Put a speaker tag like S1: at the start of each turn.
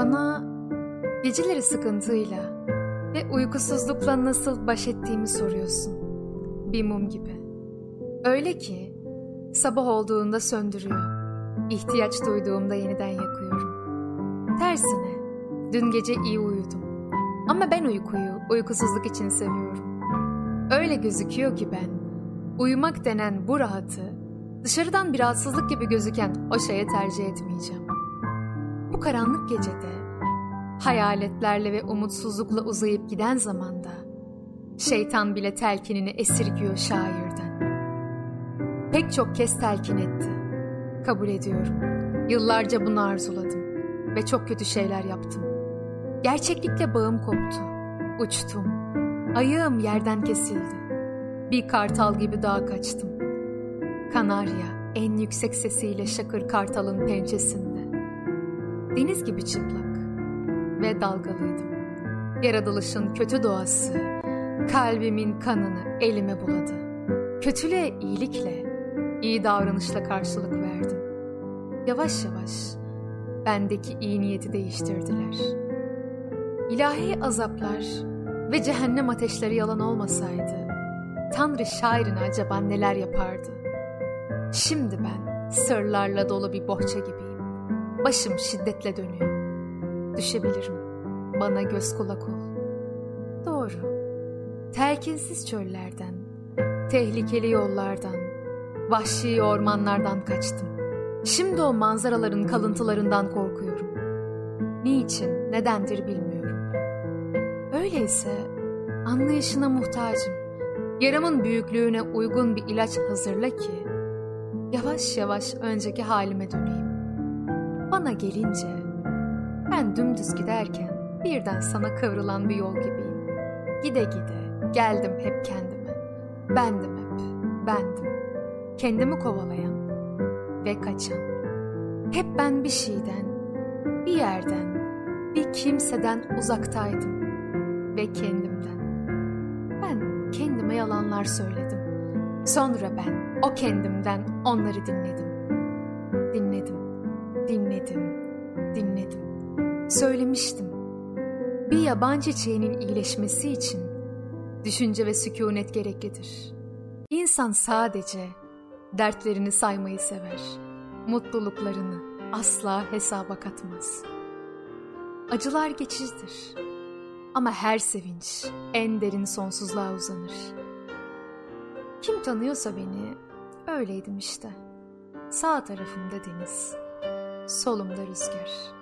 S1: Bana geceleri sıkıntıyla ve uykusuzlukla nasıl baş ettiğimi soruyorsun. Bir mum gibi. Öyle ki sabah olduğunda söndürüyor. İhtiyaç duyduğumda yeniden yakıyorum. Tersine dün gece iyi uyudum. Ama ben uykuyu uykusuzluk için seviyorum. Öyle gözüküyor ki ben uyumak denen bu rahatı dışarıdan bir rahatsızlık gibi gözüken o şeye tercih etmeyeceğim. Bu karanlık gecede hayaletlerle ve umutsuzlukla uzayıp giden zamanda şeytan bile telkinini esirgiyor şairden. Pek çok kez telkin etti. Kabul ediyorum. Yıllarca bunu arzuladım ve çok kötü şeyler yaptım. Gerçeklikle bağım koptu. Uçtum. Ayağım yerden kesildi. Bir kartal gibi dağa kaçtım. Kanarya en yüksek sesiyle şakır kartalın pençesinde. Deniz gibi çıplak ve dalgalıydım. Yaratılışın kötü doğası kalbimin kanını elime buladı. Kötülüğe iyilikle, iyi davranışla karşılık verdim. Yavaş yavaş bendeki iyi niyeti değiştirdiler. İlahi azaplar ve cehennem ateşleri yalan olmasaydı, Tanrı şairine acaba neler yapardı? Şimdi ben sırlarla dolu bir bohça gibiyim. Başım şiddetle dönüyor. Düşebilirim. Bana göz kulak ol. Doğru. Telkinsiz çöllerden, tehlikeli yollardan, vahşi ormanlardan kaçtım. Şimdi o manzaraların kalıntılarından korkuyorum. Niçin, nedendir bilmiyorum. Öyleyse anlayışına muhtacım. Yaramın büyüklüğüne uygun bir ilaç hazırla ki yavaş yavaş önceki halime döneyim. Bana gelince ben dümdüz giderken birden sana kıvrılan bir yol gibiyim. Gide gide geldim hep kendime. Bendim hep, bendim. Kendimi kovalayan ve kaçan. Hep ben bir şeyden, bir yerden, bir kimseden uzaktaydım ve kendimden. Ben kendime yalanlar söyledim. Sonra ben o kendimden onları dinledim. Dinledim, dinledim, dinledim. Söylemiştim. Bir yaban çiçeğinin iyileşmesi için düşünce ve sükunet gereklidir. İnsan sadece dertlerini saymayı sever. Mutluluklarını asla hesaba katmaz. Acılar geçicidir. Ama her sevinç en derin sonsuzluğa uzanır. Kim tanıyorsa beni öyleydim işte. Sağ tarafımda deniz, solumda rüzgar.''